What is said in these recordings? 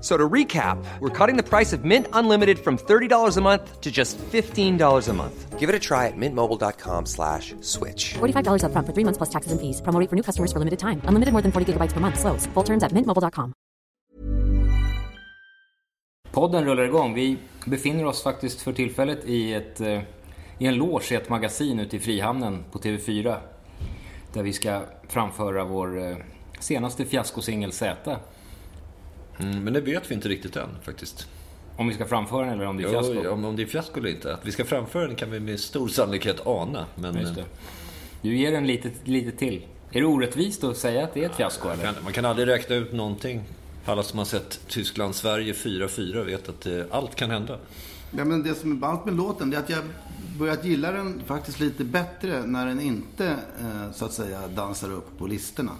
So to recap, we're cutting the price of Mint Unlimited from $30 a month to just $15 a month. Give it a try at mintmobile.com slash switch. $45 upfront for three months plus taxes and fees. Promo rate for new customers for limited time. Unlimited more than 40 gigabytes per month. Slows. Full terms at mintmobile.com. Podden rullar igång. Vi befinner oss faktiskt för tillfället i, ett, eh, i en loge i ett magasin ute i Frihamnen på TV4. Där vi ska framföra vår eh, senaste fiaskosingel Z. Mm, men det vet vi inte riktigt än faktiskt. Om vi ska framföra den eller om det är fiasko? Jo, om, om det är fiasko eller inte. Att vi ska framföra den kan vi med stor sannolikhet ana. Men, Just det. Du ger den lite, lite till. Är det orättvist att säga att det är ett fiasko? Man Eller? kan, man kan aldrig räkna ut någonting. Alla som har sett Tyskland-Sverige 4-4 vet att eh, allt kan hända. Ja, men det som är ballt med låten det är att jag börjat gilla den faktiskt lite bättre när den inte eh, så att säga dansar upp på listorna.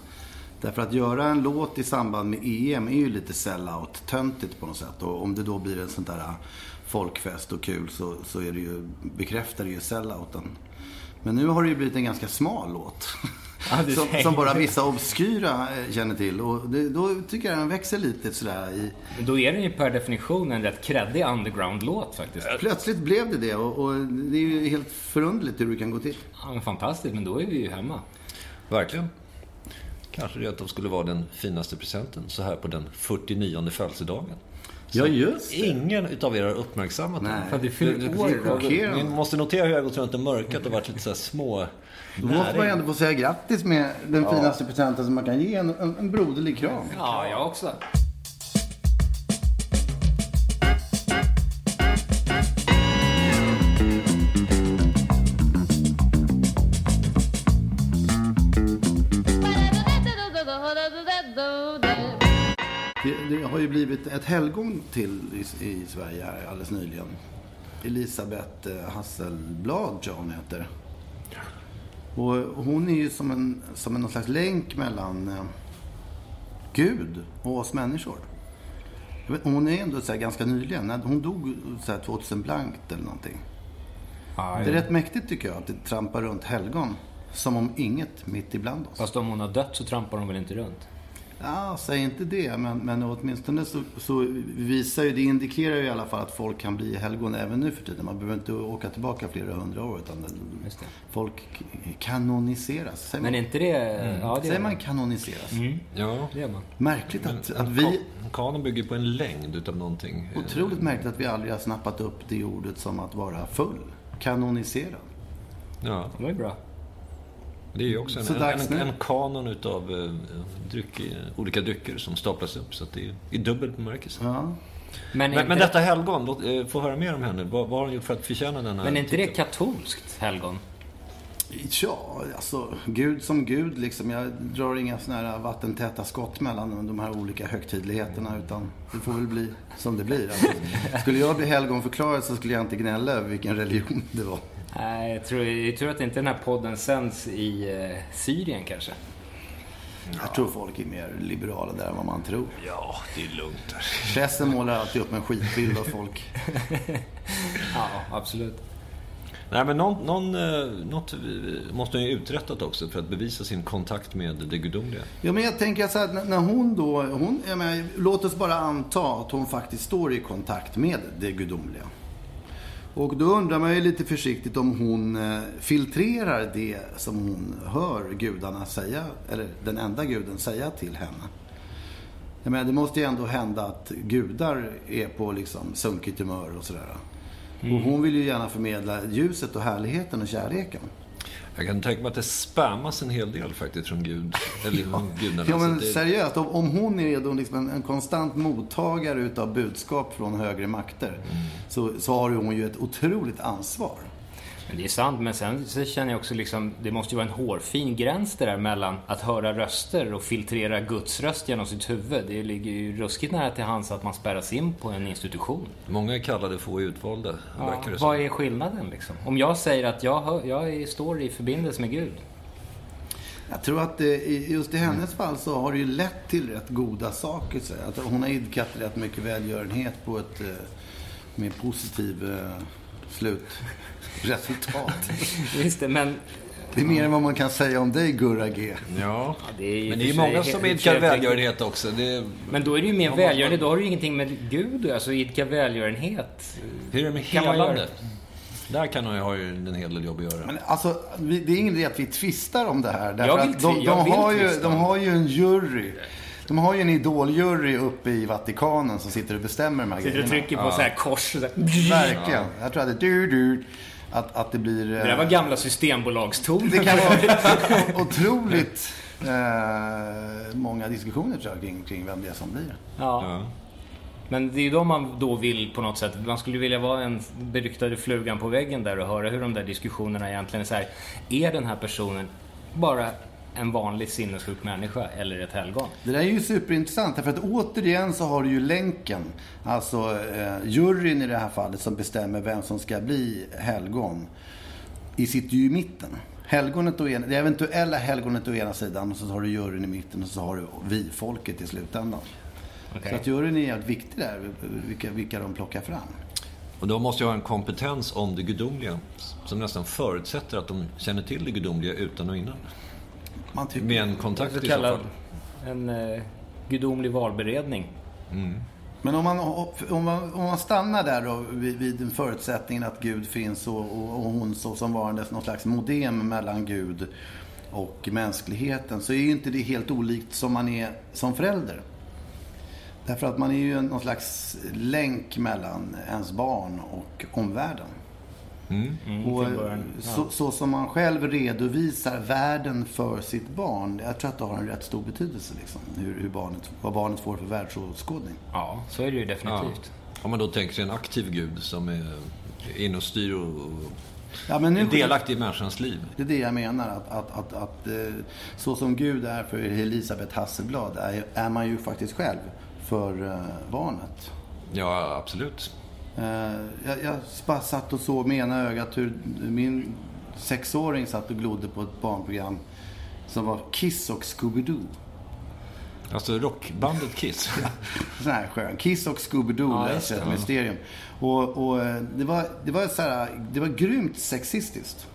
Därför att göra en låt i samband med EM är ju lite sell-out-töntigt på något sätt. Och om det då blir en sån där eh, folkfest och kul så, så är det ju, bekräftar det ju sell-outen. Men nu har det ju blivit en ganska smal låt. Du som, som bara vissa obskyra eh, känner till. Och det, då tycker jag den växer lite sådär i... Då är den ju per definition en rätt kreddig underground-låt faktiskt. Plötsligt blev det det och, och det är ju helt förunderligt hur det kan gå till. Ja, men fantastiskt, men då är vi ju hemma. Verkligen. Kanske det att de skulle vara den finaste presenten så här på den 49 födelsedagen. Ja, just det. Ingen utav er har uppmärksammat Nej. För du fyller Det- år det-. Ni måste notera hur jag har gått runt och mörkat och varit lite så här små... Då måste man ju ändå få säga grattis med den finaste presenten som man kan ge. En, en, en broderlig kram. Ja, jag också. Det, det har ju blivit ett helgon till i, i Sverige här alldeles nyligen. Elisabeth eh, Hasselblad tror jag hon heter. Och hon är ju som en, som en någon slags länk mellan eh, Gud och oss människor. Vet, hon är ändå så ganska nyligen. när- Hon dog så här 2000 blankt eller någonting. Ja, Det är rätt mäktigt tycker jag att det trampar runt helgon. Som om inget mitt ibland oss. Fast om hon har dött så trampar hon väl inte runt? Ja, säg inte det, men, men åtminstone så, så visar ju, det indikerar ju i alla fall att folk kan bli helgon även nu för tiden. Man behöver inte åka tillbaka flera hundra år utan Just det. folk kanoniseras. Säger, Men man, inte det... Ja, det säger man kanoniseras? Ja. Det är man. Märkligt att, att En vi, kanon bygger på en längd utav någonting. otroligt märkligt att vi aldrig har snappat upp det ordet som att vara full. Kanoniserad. Ja, Det var ju bra. Det är ju också en, Så en, en, en kanon utav eh, dryck, olika drycker som staplas upp. Så att det är i dubbel bemärkelse. Ja. Men, Men, inte men det- detta helgon, låt, eh, få höra mer om henne. Vad, vad har hon gjort för att förtjäna denna Men är inte det katolskt helgon? Ja, alltså Gud som Gud liksom. Jag drar inga såna här vattentäta skott mellan de här olika högtidligheterna utan det får väl bli som det blir. Alltså, skulle jag bli helgonförklarad så skulle jag inte gnälla över vilken religion det var. Nej, jag tror, jag tror att inte den här podden sänds i eh, Syrien kanske. Jag tror folk är mer liberala där än vad man tror. Ja, det är lugnt. Pressen målar alltid upp en skitbild av folk. Ja, absolut. Nej, men någon, någon, eh, något eh, måste hon ju uträttat också för att bevisa sin kontakt med det gudomliga. Ja, men jag tänker så här, när- när hon då, hon, jag menar, låt oss bara anta att hon faktiskt står i kontakt med det gudomliga. Och då undrar man ju lite försiktigt om hon eh, filtrerar det som hon hör gudarna säga, eller den enda guden säga till henne. Jag menar, det måste ju ändå hända att gudar är på liksom sunkigt humör och sådär. Och hon vill ju gärna förmedla ljuset och härligheten och kärleken. Jag kan tänka mig att det spammas en hel del faktiskt från Gud. Eller från gudarna. Ja, men seriöst, om, om hon är då liksom en, en konstant mottagare utav budskap från högre makter Mm. så, så har hon ju ett otroligt ansvar. Men det är sant, men sen så känner jag också liksom, det måste ju vara en hårfin gräns det där mellan att höra röster och filtrera Guds röst genom sitt huvud. Det ligger ju ruskigt nära till hands att man spärras in på en institution. Många är kallade, få är utvalda, Ja, det vad är skillnaden liksom? Om jag säger att jag, hör, jag står i förbindelse med Gud. Jag tror att eh, i- just i hennes fall så har det ju lett till rätt goda saker. Så att hon har idkat rätt mycket välgörenhet på ett eh, mer positiv eh, slutresultat. Visst det, men Det är mer än vad man kan säga om dig, Gurra G. Ja, det är ju men det är sig många som idkar välgörenhet också. Det, Men då är det ju mer man- då har det ju ingenting med Gud alltså idka välgörenhet. hur är det med Kan man helande? Där kan ju ha ju en hel del jobb att göra. Men alltså, det är ingen idé att vi tvistar om det här. Därför Jag vill att de, jag de, vill har ju, de har ju en jury. De har ju en idoljury uppe i Vatikanen som sitter och bestämmer de här Sitter och grejerna. trycker på så här kors. Så här. Verkligen. Jag tror att det, du, du, att, att det blir... Det där var gamla systembolagstoner. Det kan vara otroligt eh, många diskussioner tror jag, kring, kring vem det är som blir. Ja. Ja. Men det är ju då man då vill på något sätt, man skulle vilja vara en beryktade flugan på väggen där och höra hur de där diskussionerna egentligen är så här. Är den här personen bara en vanlig sinnessjuk människa eller ett helgon? Det där är ju superintressant därför att återigen så har du ju länken. Alltså eh, juryn i det här fallet som bestämmer vem som ska bli helgon. I sitter ju i mitten. Helgonet å ena, det eventuella helgonet å ena sidan och så har du juryn i mitten och så har du vi, folket i slutändan. Okej. Så att juryn är jävligt viktig där, vilka, vilka de plockar fram. Och de måste ju ha en kompetens om det gudomliga som nästan förutsätter att de känner till det gudomliga utan och innan. Man tycker, Med en kontakt i så fall. en eh, gudomlig valberedning. Men om man, om, man, om man stannar där då vid, vid förutsättningen att Gud finns och, och, och hon så som varandes någon slags modem mellan Gud och mänskligheten så är ju inte det helt olikt som man är som förälder. Därför att man är ju någon slags länk mellan ens barn och omvärlden. Och till början, så, så som man själv redovisar världen för sitt barn, jag tror att det har en rätt stor betydelse. Liksom, hur, hur barnet, vad barnet får för världsåskådning. Ja, så är det ju Ja. definitivt. Om man då tänker sig en aktiv gud som är inne och styr och och Ja, men nu, är delaktig i människans liv. Det är det jag menar. Att, att, att, att eh, så som Gud är för Elisabeth Hasselblad är, är man ju faktiskt själv för eh, barnet. Ja, absolut. Eh, jag, jag bara satt och såg med ena ögat hur min sexåring satt och glodde på ett barnprogram som var Kiss och Scooby-Doo. Alltså rockbandet Kiss. Sån här skön. Kiss och Scooby-Doo Ja, det. ett mysterium. Och, och eh, det var, det var så här, det var grymt sexistiskt.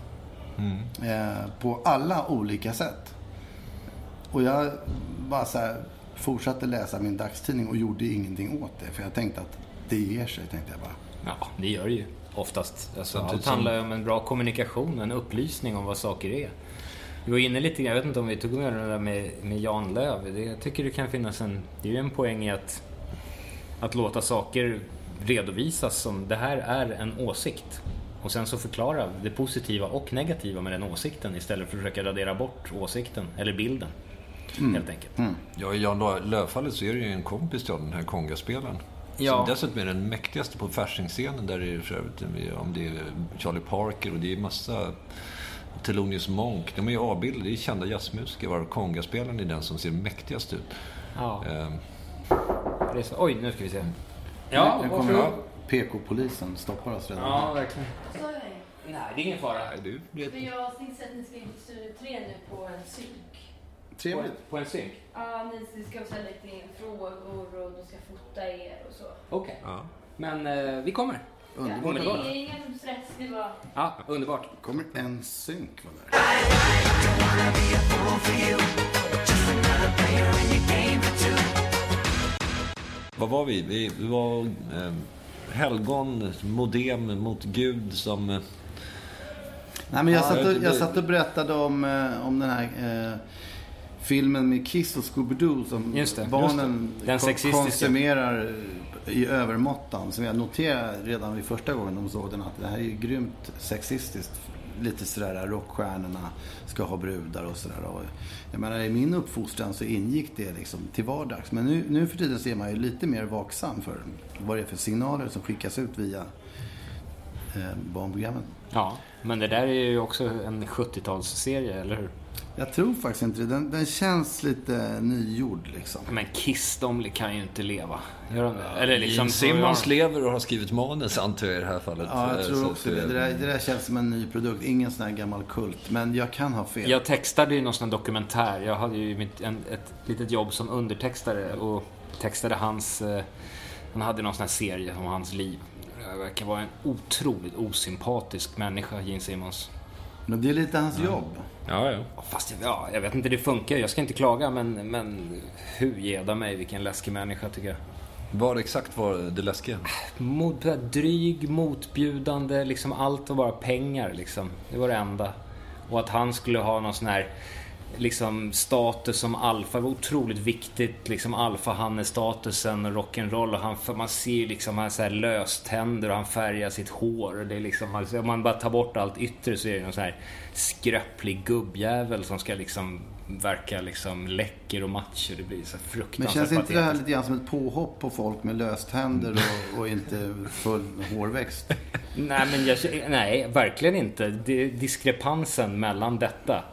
Eh, på alla olika sätt. Och jag bara så här, fortsatte läsa min dagstidning och gjorde ingenting åt det. För jag tänkte att det ger sig, tänkte jag bara. Ja, det gör det ju oftast. Alltså, allt som- handlar ju om en bra kommunikation, en upplysning om vad saker är. Vi var inne lite grann, jag vet inte om vi tog med det där med, med Jan Löv. Det, jag tycker det kan finnas en, det är ju en poäng i att, att låta saker redovisas som det här är en åsikt. Och sen så förklara det positiva och negativa med den åsikten istället för att försöka radera bort åsikten, eller bilden. Helt enkelt. Ja, i Jan Lööf-fallet så är det ju en kompis till den här kongaspelaren. Ja. Som dessutom är den mäktigaste på Fasching-scenen där det är för övrigt, om det är Charlie Parker och det är massa Thelonious Monk. De är ju avbildade, det är kända jazzmusiker. Var kongaspelaren är den som ser mäktigast ut. Ja, Ehm, det är så, oj, nu ska vi se. Ja, nu kommer varsågod. PK-polisen stoppar oss redan. Ja, verkligen. Det? Nej, det är ingen fara. du vet. För jag tänkte att ni ska in till Studio 3 nu på en synk. På, Trevligt. på en synk? Ja, ni ska ställa lite in frågor och de ska fota er och så. Okej. Ja. Men eh, vi kommer. Underbart. Ja, det är ingen stress, det var... Ja, underbart. Kommer en synk vara där? Vad var vi? Vi, vi var eh, helgon, modem mot Gud som... Eh, Nej, men jag, Ja, satt och, jag satt och berättade om, eh, om den här eh, filmen med Kiss och Scooby-Doo som det, barnen konsumerar i övermåttan. Som jag noterade redan vid första gången de såg den att det här är ju grymt sexistiskt lite sådär rockstjärnorna ska ha brudar och sådär. Och Jag menar i min uppfostran så ingick det liksom till vardags. Men nu, nu för tiden så är man ju lite mer vaksam för vad det är för signaler som skickas ut via eh, barnprogrammen. Ja, men det där är ju också en 70-talsserie, eller hur? Jag tror faktiskt inte det. Den, den känns lite nygjord liksom. Men Kiss, de kan ju inte leva. Gör de det? Eller liksom... Simmons lever och har skrivit manus antar jag i det här fallet. Ja, jag Så tror också det. Det där, det där känns som en ny produkt. Ingen sån här gammal kult. Men jag kan ha fel. Jag textade ju någon sån här dokumentär. Jag hade ju mitt, en, ett litet jobb som undertextare och textade hans... Eh, han hade någon sån här serie om hans liv. Det verkar vara en otroligt osympatisk människa, Gene Simmons. Men det är lite hans jobb. Ja, ja. Fast ja, jag vet inte, det funkar. Jag ska inte klaga, men, men hu geda mig vilken läskig människa tycker jag. Vad exakt var det läskiga? Mot, dryg, motbjudande, liksom allt var bara pengar liksom. Det var det enda. Och att han skulle ha någon sån här liksom status som alfa. Var otroligt viktigt. Liksom alfa-hanne-statusen och rock'n'roll. Och han, man ser ju liksom han så här löständer och han färgar sitt hår. Och det är liksom, alltså, om man bara tar bort allt yttre så är det någon sån här skröplig gubbjävel som ska liksom verka liksom läcker och macho. Det blir så Men fruktansvärt känns inte det här lite grann som ett påhopp på folk med löständer och, och inte full hårväxt? Nej, men jag, nej, verkligen inte. Det, diskrepansen mellan detta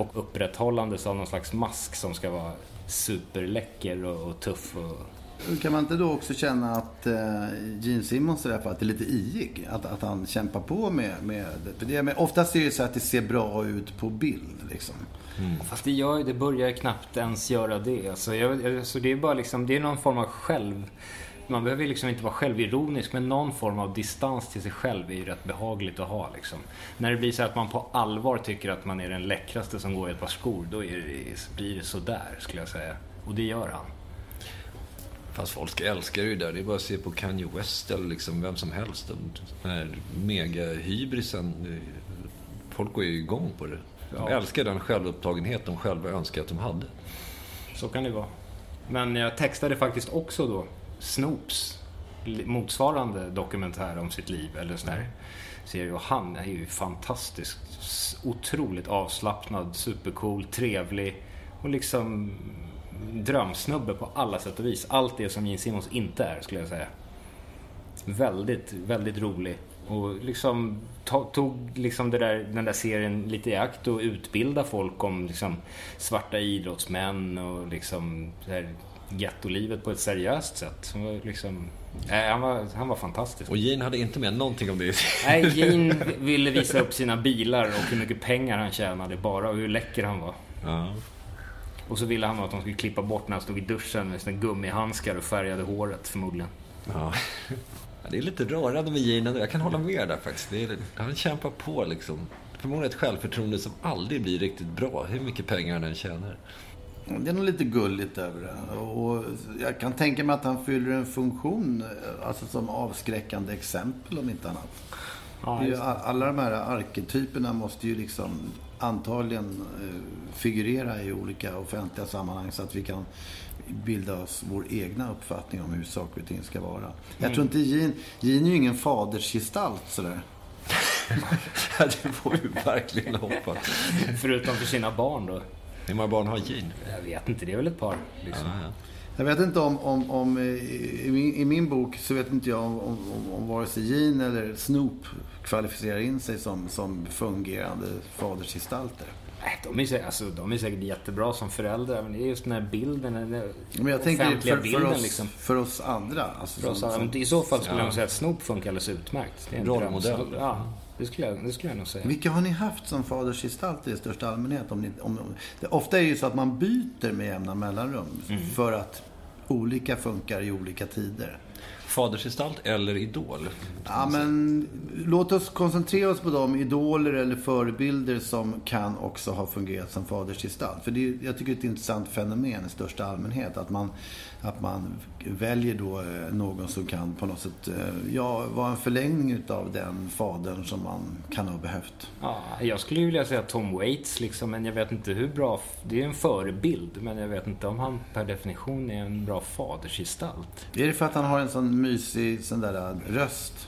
och upprätthållandet av någon slags mask som ska vara superläcker och, och tuff. Och, Kan man inte då också känna att eh, Gene Simmons i det här fallet är lite iig? Att, att han kämpar på med... med för det, men oftast är det så att det ser bra ut på bild. Liksom. Fast det, gör, det börjar knappt ens göra det. Alltså, jag, alltså det är bara liksom, det är någon form av själv... Man behöver ju liksom inte vara självironisk, men någon form av distans till sig själv är ju rätt behagligt att ha. Liksom. När det blir så att man på allvar tycker att man är den läckraste som går i ett par skor, då är det, blir det sådär, skulle jag säga. Och det gör han. Fast folk älskar ju det där. Det är bara att se på Kanye West eller liksom vem som helst. Den här mega-hybrisen. Folk går ju igång på det. De Ja. älskar den självupptagenhet de själva önskar att de hade. Så kan det vara. Men jag textade faktiskt också då Snoops motsvarande dokumentär om sitt liv eller sån här serie. Och han är ju fantastisk. Otroligt avslappnad, supercool, trevlig och liksom drömsnubbe på alla sätt och vis. Allt det som Gene Simmons inte är skulle jag säga. Väldigt, väldigt rolig. Och liksom tog liksom det där, den där serien lite i akt och utbilda folk om liksom svarta idrottsmän och liksom här gettolivet på ett seriöst sätt. Liksom, nej, han, var, han var fantastisk. Och Gene hade inte med någonting om det. Nej, Gene ville visa upp sina bilar och hur mycket pengar han tjänade bara och hur läcker han var. Ja. Och så ville han att de skulle klippa bort när han stod i duschen med sina gummihandskar och färgade håret förmodligen. Ja. Det är lite rörande med Gene. Jag kan hålla med där faktiskt. Är, han kämpar på liksom. Förmodligen ett självförtroende som aldrig blir riktigt bra, hur mycket pengar han än tjänar. Det är nog lite gulligt över det. Och jag kan tänka mig att han fyller en funktion, eh, alltså som avskräckande exempel om inte annat. Ja, ju alla de här arketyperna måste ju liksom antagligen eh, figurera i olika offentliga sammanhang så att vi kan bilda oss vår egna uppfattning om hur saker och ting ska vara. Jag tror inte Gene, Gene är ju ingen fadersgestalt sådär. Det får vi verkligen hoppas. Förutom för sina barn då. Hur många barn har Gene? Jag vet inte, det är väl ett par. Liksom. Ja, ja. Jag vet inte om, om, om eh, i, min, i min bok så vet inte jag om, om, om, om vare sig Gene eller Snoop kvalificerar in sig som, som fungerande fadersgestalter. Nej, de, är, sä- alltså, de är säkert jättebra som föräldrar, men det är just den här bilden, den där Men jag tänker offentliga för, bilden för, oss, liksom. för oss andra. Alltså, För oss, som, alla. som, I så fall skulle Ja. jag säga att Snoop funkar alldeles utmärkt. Det är en Rollmodell. Ja, det skulle, jag, det skulle jag nog säga. vilka har ni haft som fadersgestalter i största allmänhet? Om ni, om, om, det, ofta är det ju så att man byter med jämna mellanrum Mm. för att olika funkar i olika tider. Fadersgestalt eller idol? Ja, men låt oss koncentrera oss på de idoler eller förebilder som kan också ha fungerat som fadersgestalt. För det är, jag tycker det är ett intressant fenomen i största allmänhet. Att man, att man väljer då eh, någon som kan på något sätt eh, ja, vara en förlängning utav den fadern som man kan ha behövt. Ja, jag skulle vilja säga Tom Waits, liksom, men jag vet inte hur bra... Det är en förebild, men jag vet inte om han per definition är en bra fadersgestalt. Är det för att han har en sån mysig sån där röst?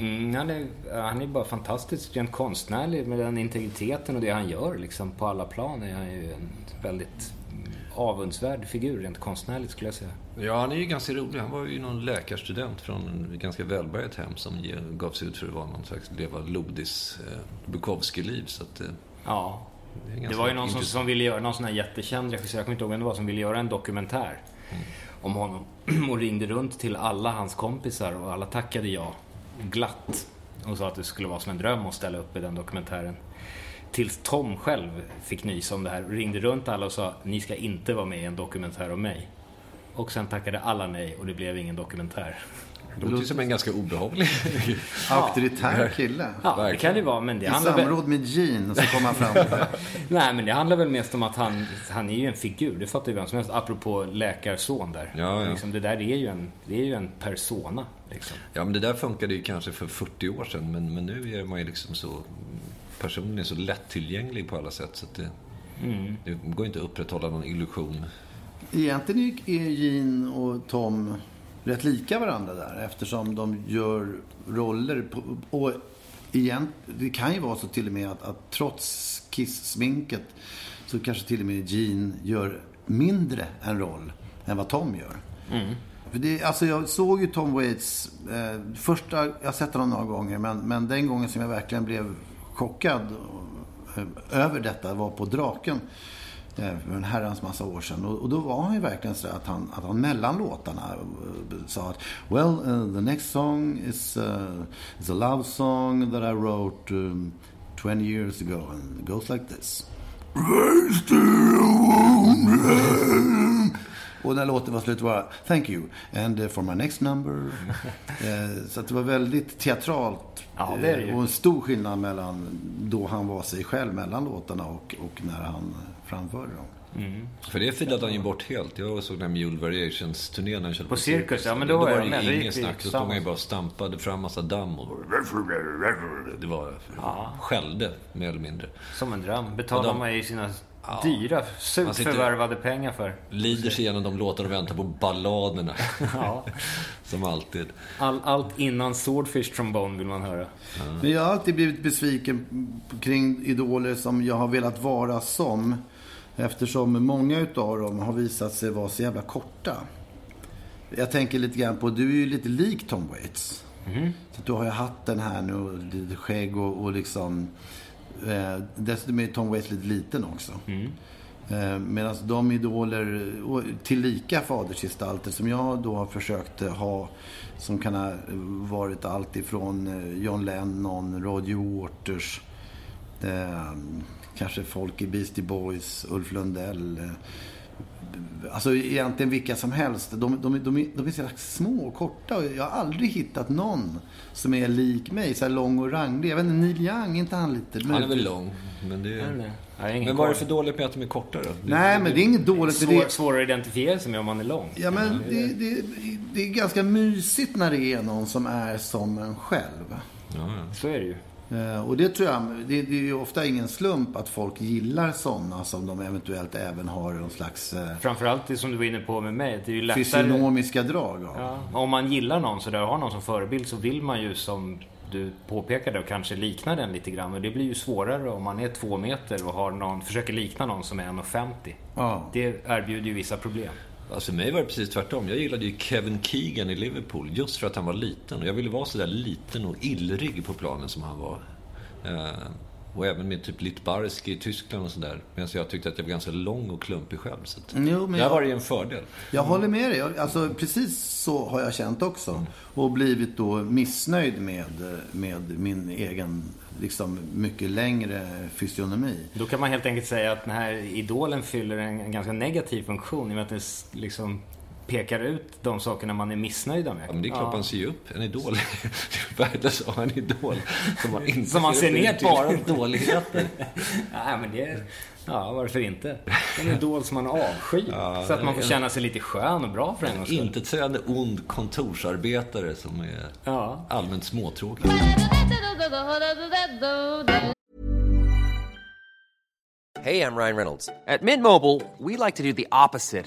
Mm, han, är, han är bara fantastisk rent konstnärlig med den integriteten och det han gör liksom. På alla plan är han ju en väldigt avundsvärd figur rent konstnärligt skulle jag säga. Ja, han är ju ganska rolig. Han var ju någon läkarstudent från ett ganska välbärgat hem som gav sig ut för att vara någon slags leva Lodis eh, Bukowski-liv. Så att, eh, Ja. det, Det var ju någon som, som ville göra, någon sån här jättekänd regissör, jag kommer inte ihåg vem det var, som ville göra en dokumentär om honom. Och ringde runt till alla hans kompisar och alla tackade ja glatt. Och sa att det skulle vara som en dröm att ställa upp i den dokumentären. Tills Tom själv fick nys om det här och ringde runt alla och sa ni ska inte vara med i en dokumentär om mig. Och sen tackade alla nej och det blev ingen dokumentär. Det låter ju som en ganska obehaglig... Auktoritär kille. Ja, det kan det vara, men det I handlar väl... samråd med Gene så kom han fram till det. Nej, men det handlar väl mest om att han, han är ju en figur. Det fattar ju vem som helst. Apropå läkarson där. Ja, ja. Liksom, det där är ju en, det är ju en persona. Liksom. Ja, men det där funkade ju kanske för 40 år sedan. Men, men nu är man ju liksom så... Personen är så lättillgänglig på alla sätt. Så att det, det går inte att upprätthålla någon illusion. Egentligen är Gene och Tom rätt lika varandra där eftersom de gör roller. På, och igen, det kan ju vara så till och med att, att trots Kiss-sminket så kanske till och med Gene gör mindre en roll än vad Tom gör. För det, alltså jag såg ju Tom Waits, eh, första, jag har sett honom några gånger, men, men den gången som jag verkligen blev chockad eh, över detta var på Draken. Eh, För en herrans massa år sedan. Och, då var han ju verkligen så att han, att han mellan låtarna eh, sa att Well, uh, the next song is, uh, is a love song that I wrote um, 20 years ago and it goes like this. Och när låten var slut var Thank you. And uh, for my next number. eh, så att det var väldigt teatralt. Ja, det det Och en stor skillnad mellan då han var sig själv mellan låtarna och, och när han framförde dem. För det filade han ju bort helt. Jag såg den Mule Variations-turnén han körde På Cirkus, ja, men då då var det ju inget snack. Då stod han ju bara och stampade fram massa damm och... Det var... Skällde, mer eller mindre. Som en dröm. Betalar de- man ju sina dyra, surt förvärvade pengar för. Lider sig igenom de låtar och väntar på balladerna. Ja. Som alltid. All, allt innan Swordfish Trombone vill man höra. Men jag har alltid blivit besviken kring idoler som jag har velat vara som. Eftersom många utav dem har visat sig vara så jävla korta. Jag tänker lite grann på, du är ju lite lik Tom Waits. Så att du har ju hatten här nu och lite skägg och, och liksom... Eh, dessutom är Tom Waits lite liten också. Eh, Medan de idoler, och tillika fadersgestalter som jag då har försökt ha som kan ha varit allt ifrån eh, John Lennon, Roger Waters, eh, kanske folk i Beastie Boys, Ulf Lundell. Eh, alltså egentligen vilka som helst. De, de, de, de är så jävla små och korta och jag har aldrig hittat någon som är lik mig, så här lång och ranglig. Jag vet inte, Neil Young, är inte han lite... Han är väl lång. Men, det... Har ingen men vad är det för dåligt med att de är korta då? Nej, men det är inget dåligt. Svår, Det, svårare att identifiera sig med om man är lång. Ja, men det, det, det är ganska mysigt när det är någon som är som en själv. Så är det ju. Eh, Och det tror jag, det, det är ju ofta ingen slump att folk gillar sådana som de eventuellt även har någon slags eh, Framförallt det som du var inne på med mig. Det är ju lättare... fysionomiska drag av. Ja, om man gillar någon så där och har någon som förebild så vill man ju som du påpekade och kanske likna den lite grann. Och det blir ju svårare om man är två meter och har någon, försöker likna någon som är 1,50. Ja. Det erbjuder ju vissa problem. Alltså för mig var det precis tvärtom. Jag gillade ju Kevin Keegan i Liverpool just för att han var liten. Och jag ville vara så där liten och illrig på planen som han var. Eh, och även med typ Litbarski i Tyskland och sådär. Medan jag tyckte att jag var ganska lång och klumpig själv. Så att, Jo, men där jag- var det ju en fördel. Jag håller med dig. Alltså, precis så har jag känt också. Och blivit då missnöjd med, med min egen, liksom mycket längre fysionomi. Då kan man helt enkelt säga att den här idolen fyller en, en ganska negativ funktion i och med att den s- liksom pekar ut de sakerna man är missnöjda med. Ja, men det är klart man ser ju upp. En idol. Det är att ha en idol. Som man, inte Som man ser är ner till. Bara dåligheter. Nej, men det är... Ja, varför inte? En idol som man avskyr. Ja, så att man får känna sig lite skön och bra för en gångs skull. Intetsägande ond kontorsarbetare som är Ja. allmänt småtråkig. Hey, I'm Ryan Reynolds. At Mint Mobile, we like to do the opposite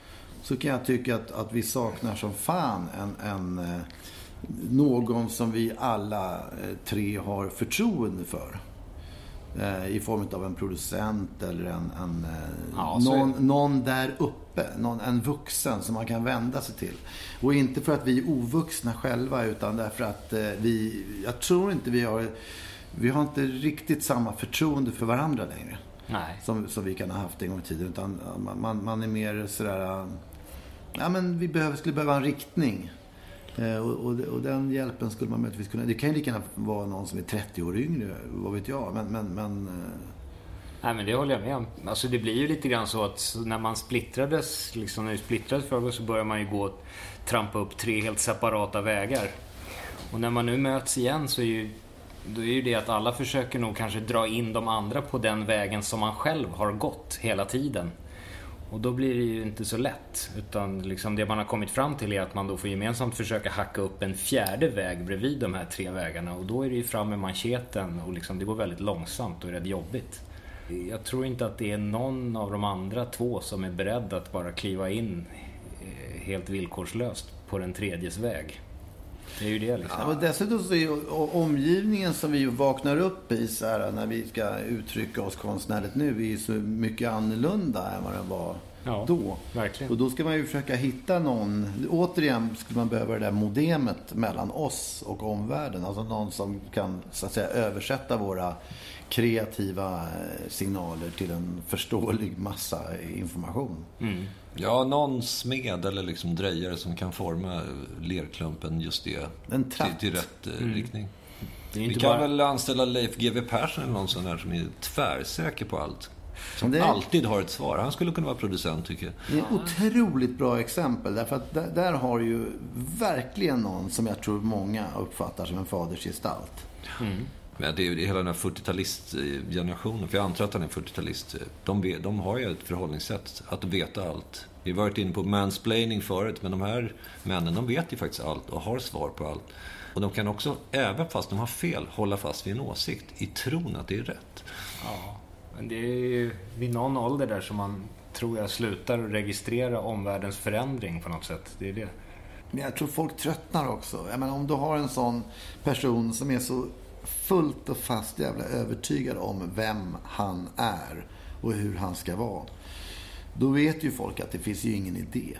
så kan jag tycka att, att vi saknar som fan en, en, eh, någon som vi alla eh, tre har förtroende för. Eh, I form av en producent eller en, en Ja, någon, någon där uppe. Någon, en vuxen som man kan vända sig till. Och inte för att vi är ovuxna själva utan därför att vi, jag tror inte vi har, vi har inte riktigt samma förtroende för varandra längre. Som, som vi kan ha haft en gång i tiden. Utan man, man, man är mer sådär... Ja, men vi behöver, skulle behöva en riktning. Eh, och, och, och den hjälpen skulle man möjligtvis kunna... Det kan ju lika gärna vara någon som är 30 år yngre, vad vet jag. Men, men, men eh, Nej men det håller jag med om. Alltså det blir ju lite grann så att när man splittrades, liksom när vi splittrades förra så började man ju gå och trampa upp tre helt separata vägar. Och när man nu möts igen så är ju då är ju det att alla försöker nog kanske dra in de andra på den vägen som man själv har gått hela tiden. Och då blir det ju inte så lätt. Utan liksom det man har kommit fram till är att man då får gemensamt försöka hacka upp en fjärde väg bredvid de här tre vägarna. Och då är det ju fram med mancheten och liksom det går väldigt långsamt och är rätt jobbigt. Jag tror inte att det är någon av de andra två som är beredd att bara kliva in eh, helt villkorslöst på den tredjes väg. Det är ju det liksom. Ja, och dessutom så är omgivningen som vi vaknar upp i så här, när vi ska uttrycka oss konstnärligt nu är ju så mycket annorlunda än vad den var Ja, då. verkligen. Och då ska man ju försöka hitta någon, återigen skulle man behöva det där modemet mellan oss och omvärlden. Alltså någon som kan så att säga översätta våra kreativa eh, signaler till en förståelig massa information. Ja, någon smed eller liksom drejare som kan forma lerklumpen just det. En till, tratt. till rätt eh, riktning. Det är ju Vi kan bara... väl anställa Leif GW Persson eller någon sån där som är tvärsäker på allt. Som Det- alltid har ett svar. Han skulle kunna vara producent tycker jag. Det är ett otroligt bra exempel. Därför att där, där har ju verkligen någon som jag tror många uppfattar som en fadersgestalt. Men det är ju hela den här 40-talistgenerationen, för jag antar att han är 40-talist. De, de har ju ett förhållningssätt att veta allt. Vi har varit inne på mansplaining förut, men de här männen, de vet ju faktiskt allt och har svar på allt. Och de kan också, även fast de har fel, hålla fast vid en åsikt i tron att det är rätt. Ja, men det är ju vid någon ålder där som man tror jag slutar att registrera omvärldens förändring på något sätt. Det är det. Men jag tror folk tröttnar också. Jag menar, om du har en sån person som är så fullt och fast jävla övertygad om vem han är och hur han ska vara. Då vet ju folk att det finns ju ingen idé.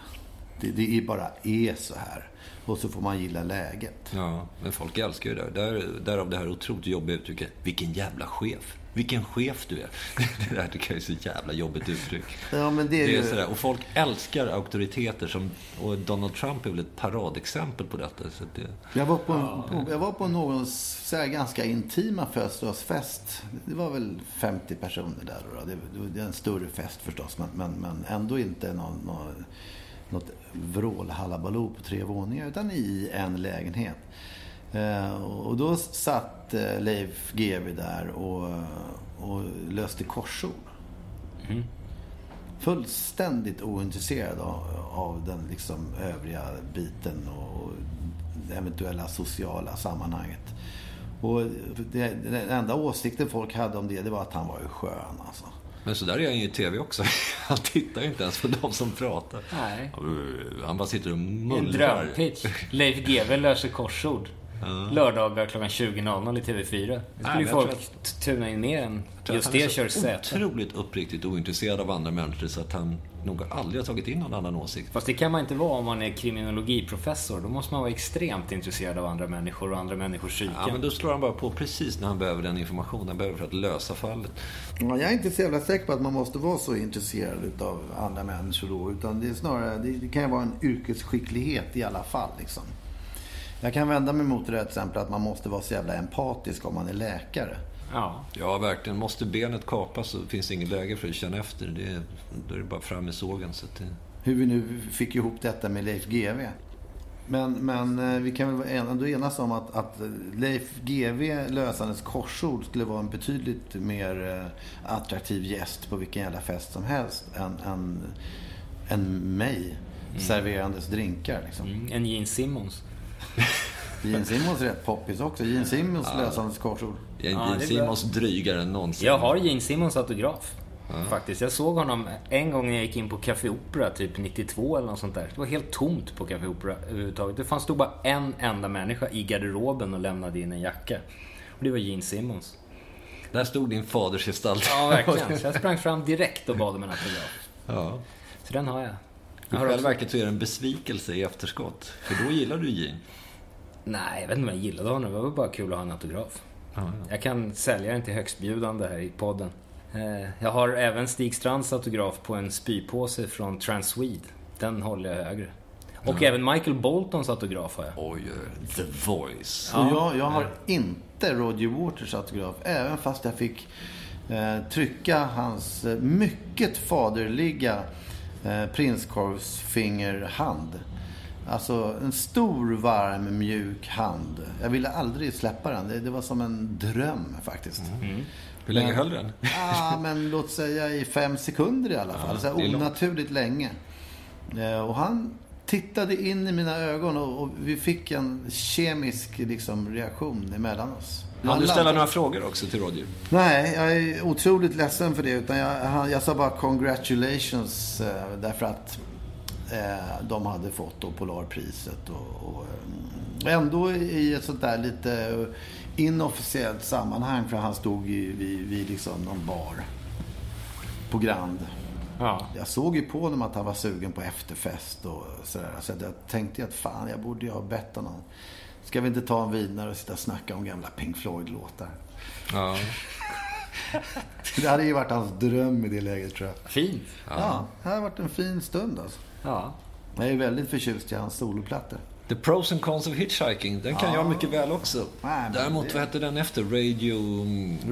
Det, det är bara är så här. Och så får man gilla läget. Ja, men folk älskar ju det där. Därav det här otroligt jobbiga uttrycket. Vilken jävla chef. Vilken chef du är. Det där tycker jag är så jävla jobbigt uttryck. Ja, men det är Det är ju... sådär. Och folk älskar auktoriteter. Som, och Donald Trump är väl ett paradexempel på detta. Så det, Jag var på, på, jag var på någons så här, ganska intima födelsedagsfest. Det var väl 50 personer där. Då. Det, det var en större fest förstås, men, men, men ändå inte någon, någon, något vrålhallabaloo på tre våningar, utan i en lägenhet. Eh, och då satt eh, Leif GW där och, och löste korsord. fullständigt ointresserad av, av den liksom övriga biten och det eventuella sociala sammanhanget. Och det, den enda åsikten folk hade om det, det var att han var ju skön alltså. Men så där är han ju i TV också. Han tittar ju inte ens på de som pratar. Nej. Han bara sitter och En mullrar. drömpitch. Leif GW löser korsord. Lördagar klockan 20.00 i TV4. Det skulle ju folk jag t- tuna in mer än Jag tror att just han är det så kör Z. otroligt uppriktigt ointresserad av andra människor så att han nog aldrig har tagit in någon annan åsikt. Fast det kan man inte vara om man är kriminologiprofessor. Då måste man vara extremt intresserad av andra människor och andra människors psyken. Ja, men då slår han bara på precis när han behöver den informationen han behöver för att lösa fallet. Ja, jag är inte så jävla säker på att man måste vara så intresserad av andra människor då. Utan det är snarare, det, det kan ju vara en yrkesskicklighet i alla fall liksom. Jag kan vända mig mot det där till exempel att man måste vara så jävla empatisk om man är läkare. Ja. Ja, verkligen. Måste benet kapas så finns det inget läge för att känna efter. Det, då är det bara fram med sågen. Så det... Hur vi nu fick ihop detta med Leif GW. Men, men eh, vi kan väl ändå enas om att, att Leif GW lösandes korsord skulle vara en betydligt mer eh, attraktiv gäst på vilken jävla fest som helst än, än, än mig serverandes drinkar. Liksom. Mm, en Gene Simmons. Gene Simmons är rätt poppis också. Gene Simmons lösandes korsord. Ja, Ja, Simons drygare än någonsin. Jag har Gene Simmons autograf. Faktiskt. Jag såg honom en gång när jag gick in på Café Opera, typ 92 eller något sånt där. Det var helt tomt på Café Opera överhuvudtaget. Det fanns stod bara en enda människa i garderoben och lämnade in en jacka. Och det var Gene Simmons. Där stod din faders gestalt. Ja, verkligen. Så jag sprang fram direkt och bad om en autograf. ja. Så den har jag. I själva verket så är det en besvikelse i efterskott. För då gillar du Gene. Nej, jag vet inte om jag gillade honom. Det var bara kul att ha en autograf. Jag kan sälja den till högstbjudande här i podden. Eh, Jag har även Stig Strands autograf på en spypåse från Transwede. Den håller jag högre. Och även Michael Boltons autograf har jag. Oj, The Voice. Och jag, jag har inte Roger Waters autograf. Även fast jag fick eh, trycka hans eh, mycket faderliga eh, prinskorvsfingerhand. Alltså en stor, varm, mjuk hand. Jag ville aldrig släppa den. Det, det var som en dröm faktiskt. Hur länge höll den? Ja, men låt säga i fem sekunder i alla fall. så är långt. onaturligt länge. Eh, Och han tittade in i mina ögon och, och vi fick en kemisk liksom, reaktion emellan oss. Kan Han du ställa några frågor också till Roger? Nej, jag är otroligt ledsen för det. Utan jag, jag sa bara congratulations eh, därför att de hade fått då Polarpriset. Och, och, eh, ändå i ett sånt där lite inofficiellt sammanhang för han stod i, vid, vid liksom någon bar på Grand. Ja. Jag såg ju på honom att han var sugen på efterfest och sådär. Så jag tänkte ju att fan, jag borde ju ha bett honom. Ska vi inte ta en vinare och sitta och snacka om gamla Pink Floyd-låtar? Ja. Det hade ju varit hans dröm i det läget tror jag. Fint. Ja, det hade varit en fin stund alltså. Ja. Jag är väldigt förtjust i hans soloplattor. The Pros and Cons of Hitchhiking, den kan jag mycket väl också. Nej, Däremot, det- vad hette den efter? Radio...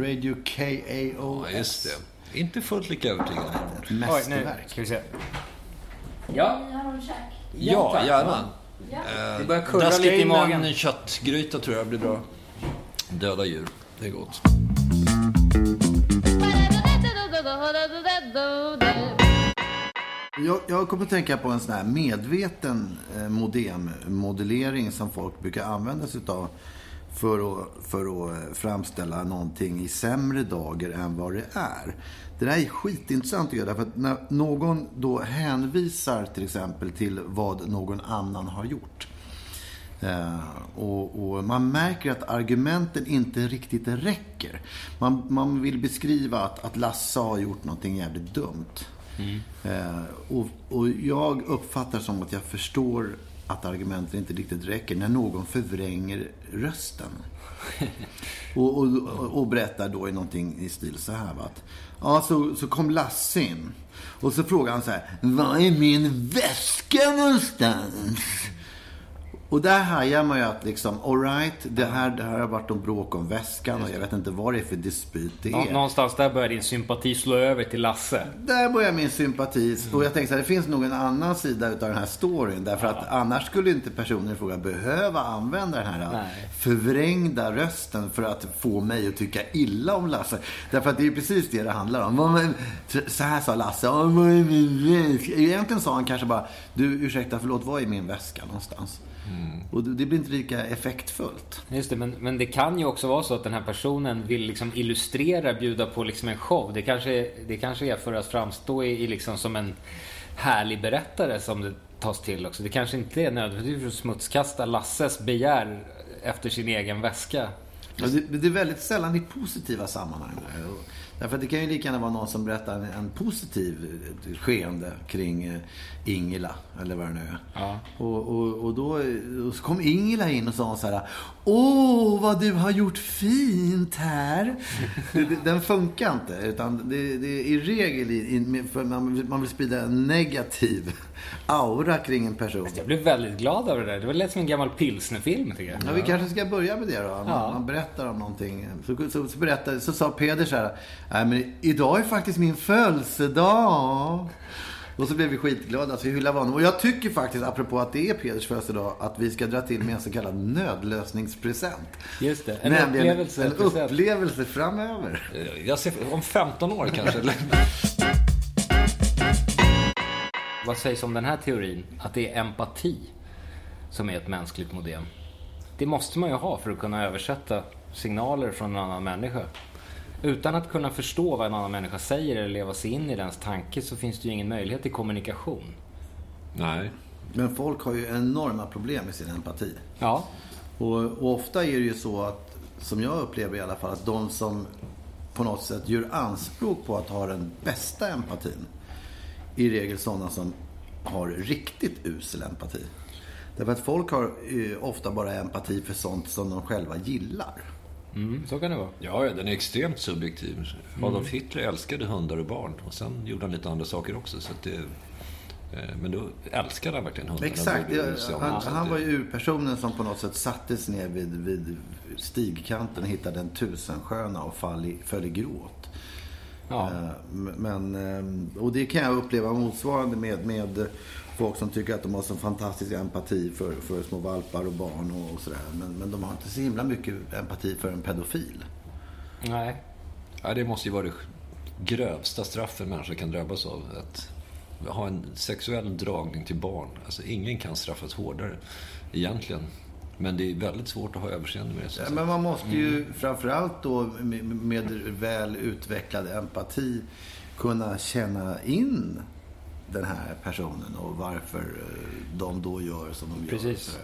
Radio KAOS. Ja, just det. Inte fullt lika övertygande. Ett Oj, nu mästerverk. ska vi se. Ja, Ni har en käk? Ja, tack. gärna. Ja. Det börjar kurra lite i magen. en köttgryta tror jag blir bra. Döda djur, det är gott. Jag, jag kommer att tänka på en sån här medveten eh, modemmodellering som folk brukar använda sig av för att, för att eh, framställa någonting i sämre dagar än vad det är. Det där är skitintressant att göra därför att när någon då hänvisar till exempel till vad någon annan har gjort. Eh, och, och man märker att argumenten inte riktigt räcker. Man, man vill beskriva att, att Lasse har gjort någonting jävligt dumt. Eh, och, och jag uppfattar som att jag förstår att argumenten inte riktigt räcker när någon förvränger rösten. och, och, och berättar då i någonting i stil så här va, att ja, så, så kom Lasse in. Och så frågar han så här, var är min väska någonstans? Och där hajar man ju att liksom, alright, det här, det här har varit om bråk om väskan och jag vet inte vad det är för dispyt det är. Någonstans där börjar din sympati slå över till Lasse. Där börjar min sympati. Och jag tänker så här, det finns nog en annan sida utav den här storyn. Därför att annars skulle inte personen i fråga behöva använda den här Nej. förvrängda rösten för att få mig att tycka illa om Lasse. Därför att det är precis det det handlar om. Så här sa Lasse. "Ja, vad är min väska?" Egentligen sa han kanske bara, du ursäkta, förlåt, vad är min väska någonstans? Och det det blir inte lika effektfullt. Just det, men, men det kan ju också vara så att den här personen vill liksom illustrera, bjuda på liksom en show. Det kanske, det kanske är för att framstå i, i liksom som en härlig berättare som det tas till också. Det kanske inte är nödvändigt för att smutskasta Lasses begär efter sin egen väska. Ja, det, det är väldigt sällan i positiva sammanhang. Därför att det kan ju lika gärna vara någon som berättar en, positiv eh, skeende kring eh, Ingela, eller vad det nu är. Ja. Och, och, och då och så kom Ingela in och sa så här. Åh, vad du har gjort fint här. Den funkar inte. Utan det, det är i regel, för man, vill- sprida en negativ aura kring en person. Jag blev väldigt glad över det där. Det var lät som en gammal pilsnerfilm tycker jag. Ja, vi kanske ska börja med det då. Man, Ja. man berättar om någonting. Så, så, så, berättade, så sa Peder så här. Nej, men idag är faktiskt min födelsedag. Och så blev vi skitglada, så vi hyllade honom. Och jag tycker faktiskt, apropå att det är Peders födelsedag, att vi ska dra till med en så kallad nödlösningspresent. Just det, en Nämligen upplevelse. En upplevelse framöver. Jag ser, om 15 år kanske. Vad sägs om den här teorin? Att det är empati som är ett mänskligt modem. Det måste man ju ha för att kunna översätta signaler från en annan människa. Utan att kunna förstå vad en annan människa säger eller leva sig in i dens tanke så finns det ju ingen möjlighet till kommunikation. Nej. Men folk har ju enorma problem med sin empati. Ja, Och, och ofta är det ju så att, som jag upplever i alla fall, att de som på något sätt gör anspråk på att ha den bästa empatin, är i regel sådana som har riktigt usel empati. Därför att folk har eh, ofta bara empati för sånt som de själva gillar. Mm, så kan det vara. Ja, ja, den är extremt subjektiv. Adolf Hitler älskade hundar och barn. Och sen gjorde han lite andra saker också. Så att det, eh, men då älskade han verkligen hundarna. Exakt. Om. han, han var ju urpersonen som på något sätt sattes ner vid, vid stigkanten och hittade en tusensköna och fall i, föll i gråt. Ja. Eh, Men, eh, och det kan jag uppleva motsvarande med, med folk som tycker att de har så fantastisk empati för, för små valpar och barn och, och sådär. Men, men de har inte så himla mycket empati för en pedofil. Nej. Ja, det måste ju vara det grövsta straff en människa kan drabbas av. Att ha en sexuell dragning till barn. Alltså, ingen kan straffas hårdare egentligen. Men det är väldigt svårt att ha överseende med det. Ja. Men man måste ju framförallt då med, med väl utvecklad empati kunna känna in den här personen och varför eh, de då gör som de gör. Precis. Sådär.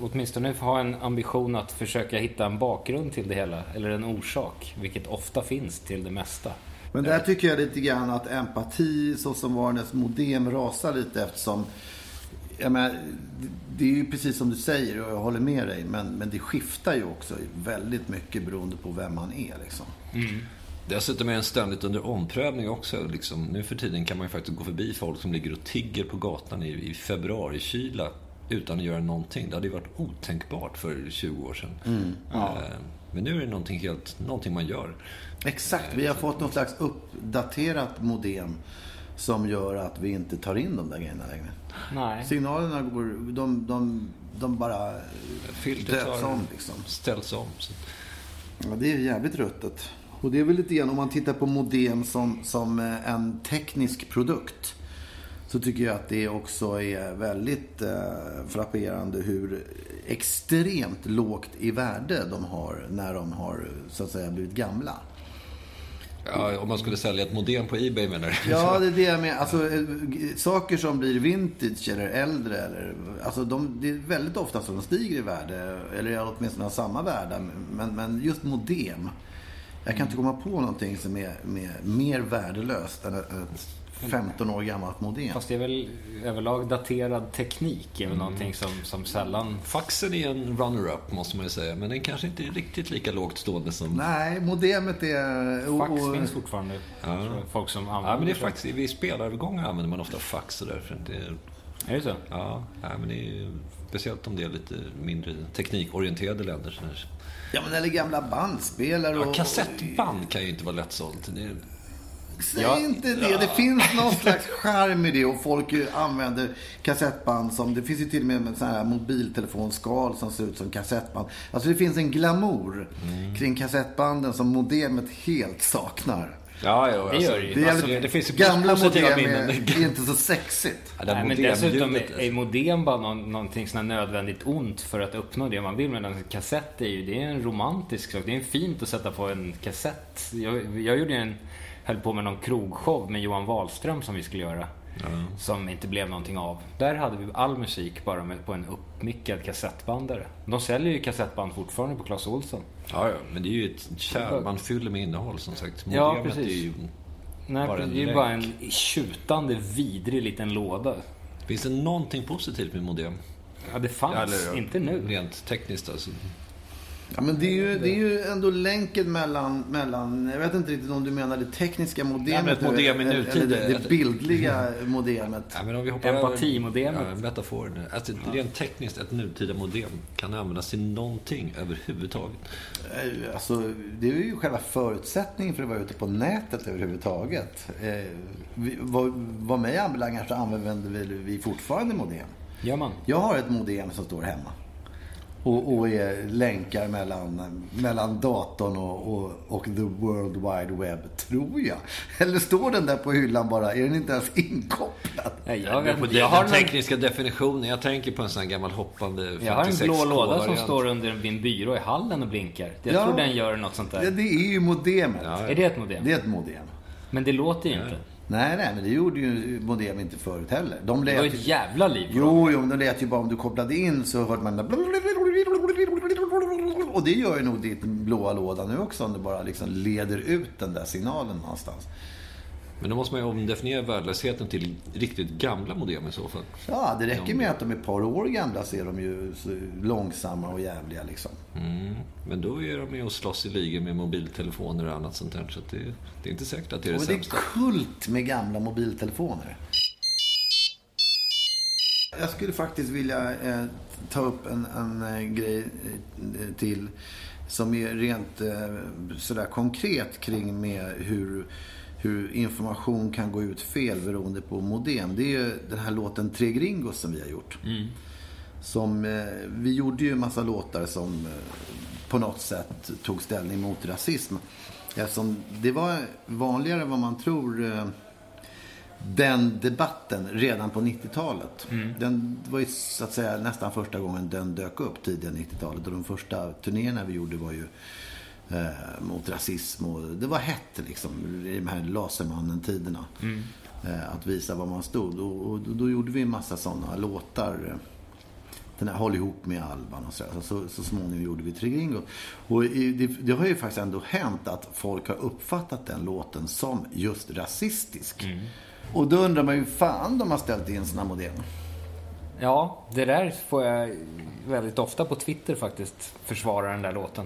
Åtminstone ha en ambition att försöka hitta en bakgrund till det hela. Eller en orsak. Vilket ofta finns till det mesta. Men där tycker jag lite grann att empati så som varandes modem rasar lite eftersom jag menar, det är ju precis som du säger och jag håller med dig. Men, men det skiftar ju också väldigt mycket beroende på vem man är. Liksom. Dessutom är den ständigt under omprövning också. Liksom, nu för tiden kan man ju faktiskt gå förbi folk som ligger och tigger på gatan i, i februarikyla utan att göra någonting. Det hade ju varit otänkbart för 20 år sedan. Eh, Men nu är det någonting, helt, någonting man gör. Exakt, vi har fått något slags uppdaterat modem som gör att vi inte tar in de där grejerna längre. Nej. Signalerna går, de, de, de bara Filtret döps om liksom. ställts om. Så. Ja, det är jävligt ruttet. Och det är väl lite grann om man tittar på modem som, som eh, en teknisk produkt. Så tycker jag att det också är väldigt eh, frapperande hur extremt lågt i värde de har när de har så att säga blivit gamla. Ja, om man skulle sälja ett modem på Ebay menar du? Ja, det är det jag menar. Alltså, eh, saker som blir vintage eller äldre. Eller, alltså de, det är väldigt ofta som de stiger i värde. Eller åtminstone har samma värde. Men, men just modem. Jag kan inte komma på någonting som är, med, mer värdelöst än ett, ett 15 år gammalt modem. Fast det är väl överlag daterad teknik. är väl någonting som, som sällan... Faxen är en runner-up måste man ju säga. Men den kanske inte är riktigt lika lågt stående som... Nej, modemet är... Fax och- finns fortfarande. jag, Folk som använder Ja, men det är faktiskt, vid spelarövergångar använder man ofta fax och därför det är Är det så? Ja, nej, men det är speciellt om det är lite mindre teknikorienterade länder. Så där. Ja, men eller gamla bandspelare och... Ja, kassettband kan ju inte vara lättsålt. Det Säg Ja. inte det. Det finns någon slags charm i det och folk använder kassettband som... Det finns ju till och med en sån här mobiltelefonskal som ser ut som kassettband. Alltså det finns en glamour Mm. kring kassettbanden som modemet helt saknar. Ja, ja, Det gör det ju. Det alltså, det finns ju gamla positiva modem minnen. är, är inte så sexigt. Ja, det Nej, men dessutom är, är modem bara någon, någonting här nödvändigt ont för att uppnå det man vill. Medan en kassett är ju det är en romantisk sak. Det är fint att sätta på en kassett. Jag, jag gjorde en, höll på med någon krogshow med Johan Wahlström som vi skulle göra. Som inte blev någonting av. Där hade vi all musik bara med, på en uppmickad kassettbandare. De säljer ju kassettband fortfarande på Clas Ohlson. Ja, ja, men det är ju ett kärl man fyller med innehåll som sagt. Ja, Modemet precis. är ju... Nej, Bara en det är ju länk. bara en tjutande, vidrig liten låda. Finns det någonting positivt med modem? Ja, det fanns. Eller, inte nu. Rent tekniskt alltså. Ja, men det är, ju, det är ju ändå länken mellan, mellan... Jag vet inte riktigt om du menar det tekniska modemet ett modem nu, eller det, det bildliga modemet. Ja, men om vi hoppar Empatimodemet. Ja, metaforen. Alltså, Rent tekniskt, ett nutida modem kan användas till någonting överhuvudtaget. Eh, Alltså, det är ju själva förutsättningen för att vara ute på nätet överhuvudtaget. Eh, vi, vad, vad mig anbelangar så använder vi fortfarande modem. Gör man? Jag har ett modem som står hemma. Och, och är länkar mellan, mellan datorn och, och, och the world wide web, tror jag. Eller står den där på hyllan bara? Är den inte ens inkopplad? Nej, jag, vet, inte. jag, har den en, tekniska definitionen. Jag tänker på en sån här gammal hoppande 56 jag har en blå låda som står under min byrå i hallen och blinkar. Jag Ja. tror den gör något sånt Ja, där. det är ju modemet. Är det ett modem? Det är ett modem. Men det låter ju inte. Nej, nej, men det gjorde ju modem inte förut heller. De Det var lät ett ju... jävla liv. Jo, jo, men de lät ju bara om du kopplade in så hörde man Och det gör ju nog ditt blåa låda nu också om du bara liksom leder ut den där signalen någonstans. Men då måste man ju omdefiniera värdelösheten till riktigt gamla modem i så fall. Ja, det räcker med att de är ett par år gamla så är de ju långsamma och jävliga liksom. Mm. Men då är de ju och slåss i ligor med mobiltelefoner och annat sånt där. Så det, det är inte säkert att det är det Och det är sämsta. kult med gamla mobiltelefoner. Jag skulle faktiskt vilja eh, ta upp en, en eh, grej eh, till som är rent eh, sådär konkret kring med hur, hur information kan gå ut fel beroende på modem. Det är ju den här låten Tre Gringos som vi har gjort. Som, eh, vi gjorde ju en massa låtar som eh, på något sätt tog ställning mot rasism. Eftersom det var vanligare än vad man tror eh, den debatten redan på 90-talet. Den det var ju så att säga nästan första gången den dök upp tidiga 90-talet. Och de första turnéerna vi gjorde var ju eh, mot rasism och det var hett liksom i de här Lasermannen-tiderna. Eh, att visa var man stod. Och, och då gjorde vi en massa sådana låtar. eh, den här Håll ihop med Alban och så, så, så, så småningom gjorde vi Tre Gringo. Och i, det, det har ju faktiskt ändå hänt att folk har uppfattat den låten som just rasistisk. Och då undrar man ju fan de har ställt in sina modem. Ja, det där får jag väldigt ofta på Twitter faktiskt. Försvara den där låten.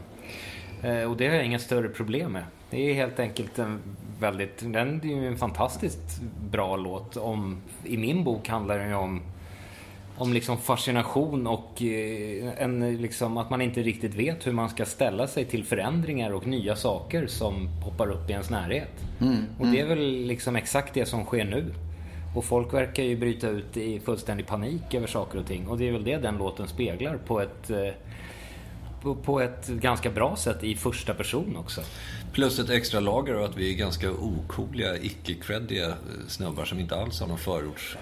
Eh, och det har jag inga större problem med. Det är helt enkelt en väldigt... Den är ju en fantastiskt bra låt. Om, I min bok handlar den ju om om liksom fascination och eh, en, liksom, att man inte riktigt vet hur man ska ställa sig till förändringar och nya saker som poppar upp i ens närhet. och det är väl liksom exakt det som sker nu. Och folk verkar ju bryta ut i fullständig panik över saker och ting. Och det är väl det den låten speglar på ett, eh, på, på ett ganska bra sätt i första person också. Plus ett extra lager av att vi är ganska okooliga, icke-creddiga eh, snubbar som inte alls har någon förorts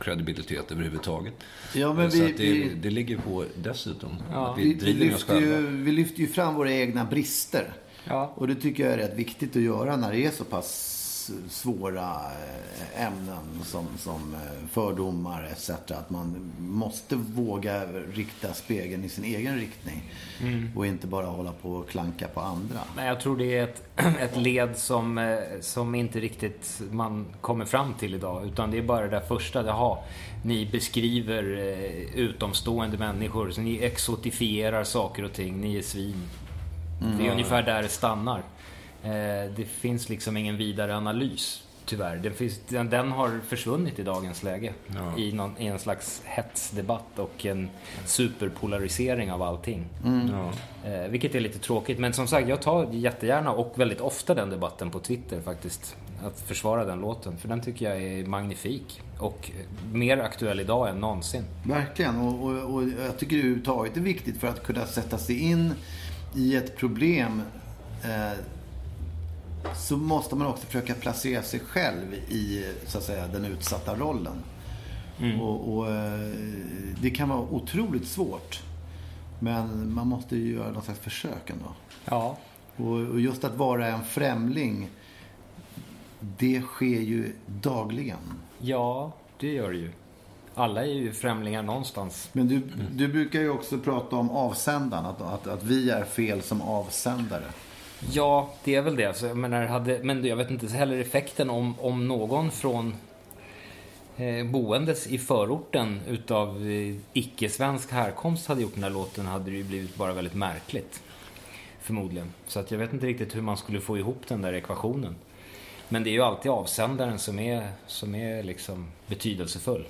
kredibilitet överhuvudtaget. Ja, men så vi- att det, vi- det ligger på dessutom. Ja. Vi, vi, lyfter ju, vi lyfter ju fram våra egna brister. Ja. Och det tycker jag är rätt viktigt att göra när det är så pass svåra eh, ämnen som, som eh, fördomar etc. Att man måste våga rikta spegeln i sin egen riktning. Och inte bara hålla på och klanka på andra. Men jag tror det är ett, ett led som, eh, som inte riktigt man kommer fram till idag. Utan det är bara det där första. Jaha, ni beskriver utomstående människor. Så ni exotifierar saker och ting. Ni är svin. Det är ungefär där det stannar. Eh, Det finns liksom ingen vidare analys. Tyvärr. Den, finns, den, den har försvunnit i dagens läge. Ja. I, någon, I en slags hetsdebatt och en superpolarisering av allting. Ja. Eh, vilket är lite tråkigt. Men som sagt, jag tar jättegärna och väldigt ofta den debatten på Twitter faktiskt. Att försvara den låten. För den tycker jag är magnifik. Och mer aktuell idag än någonsin. Verkligen. Och, och, och jag tycker överhuvudtaget det är viktigt för att kunna sätta sig in i ett problem. Eh, så måste man också försöka placera sig själv i så att säga, den utsatta rollen. Och, och, eh, det kan vara otroligt svårt. Men man måste ju göra något slags försök ändå. Ja. Och, och just att vara en främling, det sker ju dagligen. Ja, det gör det ju. Alla är ju främlingar någonstans. Men du, du brukar ju också prata om avsändaren, att, att, att vi är fel som avsändare. Ja, det är väl det. Alltså, jag menar, hade, men jag vet inte heller effekten om, om någon från eh, boendes i förorten utav eh, icke-svensk härkomst hade gjort den här låten hade det ju blivit bara väldigt märkligt. Förmodligen. Så att jag vet inte riktigt hur man skulle få ihop den där ekvationen. Men det är ju alltid avsändaren som är, som är liksom betydelsefull.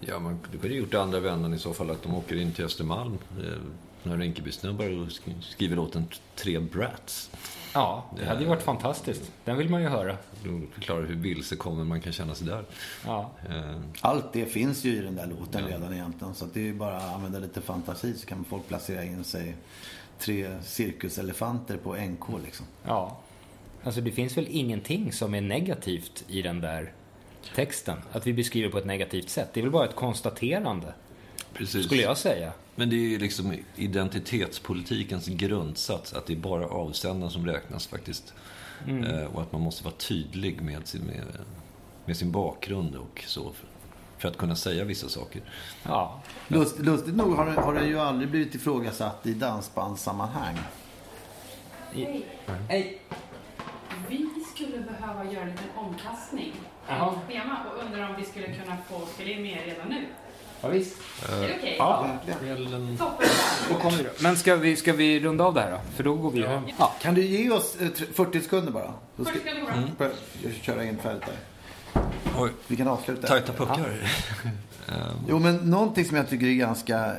Ja, man du kunde gjort det andra vändan i så fall, att de åker in till Östermalm, eh, några Rinkeby-snubbar och sk- skriver låten Tre Brats. Ja, det hade ju varit fantastiskt. Den vill man ju höra. De förklarar hur vilsekommen man kan känna sig där. Ja. Eh, Allt det finns ju i den där låten redan egentligen. Så att det är ju bara att använda lite fantasi så kan folk placera in sig tre cirkuselefanter på NK liksom. Ja. Alltså det finns väl ingenting som är negativt i den där texten. Att vi beskriver på ett negativt sätt. Det är väl bara ett konstaterande, precis. skulle jag säga. Men det är ju liksom identitetspolitikens grundsats, att det är bara avsändaren som räknas faktiskt. Eh, och att man måste vara tydlig med sin, med, med sin bakgrund och så, för, för att kunna säga vissa saker. Ja. Lust, lustigt nog har, det- har det ju aldrig blivit ifrågasatt i dansbandssammanhang. Hej. Vi skulle behöva göra en liten omkastning Jaha. i schema och undrar om vi skulle kunna få spela in mer redan nu. Ja, visst. Är det okej? Ja. Kvällen... Men ska vi, ska vi runda av det här då? För då går vi hem. Ja, kan du ge oss eh, tr- 40 sekunder bara? Då ska Först ska det bra. börja köra in färdigt där. Oj, Vi kan avsluta. tajta puckar. Jo, men någonting som jag tycker är ganska eh,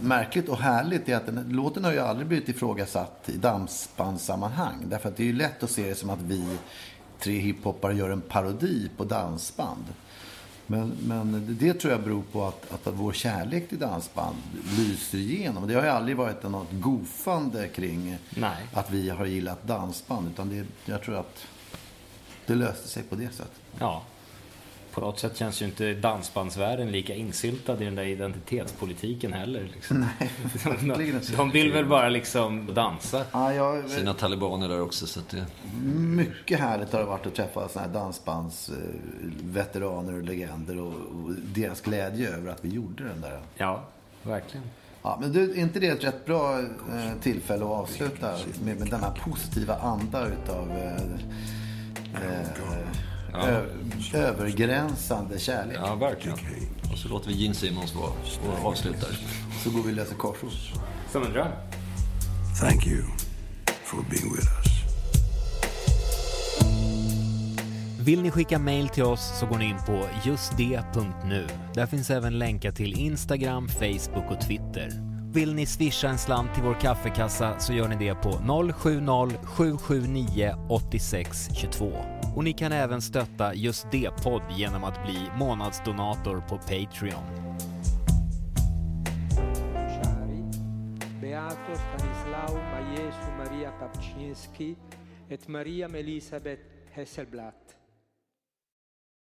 märkligt och härligt är att den, låten har ju aldrig blivit ifrågasatt i dansbandssammanhang. Därför att det är ju lätt att se det som att vi tre hiphoppare gör en parodi på dansband. Men, men det tror jag beror på att, att vår kärlek till dansband lyser igenom. Det har ju aldrig varit något gofande kring Nej. att vi har gillat dansband. Utan det, jag tror att det löste sig på det sättet. Ja. På något sätt känns ju inte dansbandsvärlden lika insyltad i den där identitetspolitiken heller. Liksom. Nej. De vill väl bara liksom dansa. Ja, jag, Sina talibaner där också, så att det... Mycket härligt har det varit att träffa såna här dansbandsveteraner och legender och, och deras glädje över att vi gjorde den där. Ja, verkligen. Ja, men du, är inte det ett rätt bra eh, tillfälle att avsluta med, med denna positiva anda utav eh, eh, ö, övergränsande kärlek? Ja, verkligen. Och så låter vi Gene Simmons vara och avslutar. Så går vi och läser korsord. Som en dröm. Thank you for being with us. Vill ni skicka mail till oss så går ni in på justd.nu. Där finns även länkar till Instagram, Facebook och Twitter. Vill ni swisha en slant till vår kaffekassa så gör ni det på 070-779 8622. Och ni kan även stötta Just det-podd genom att bli månadsdonator på Patreon. Beato Stanislao Majesu Maria Papczynski et Maria Elisabeth Hesselblatt.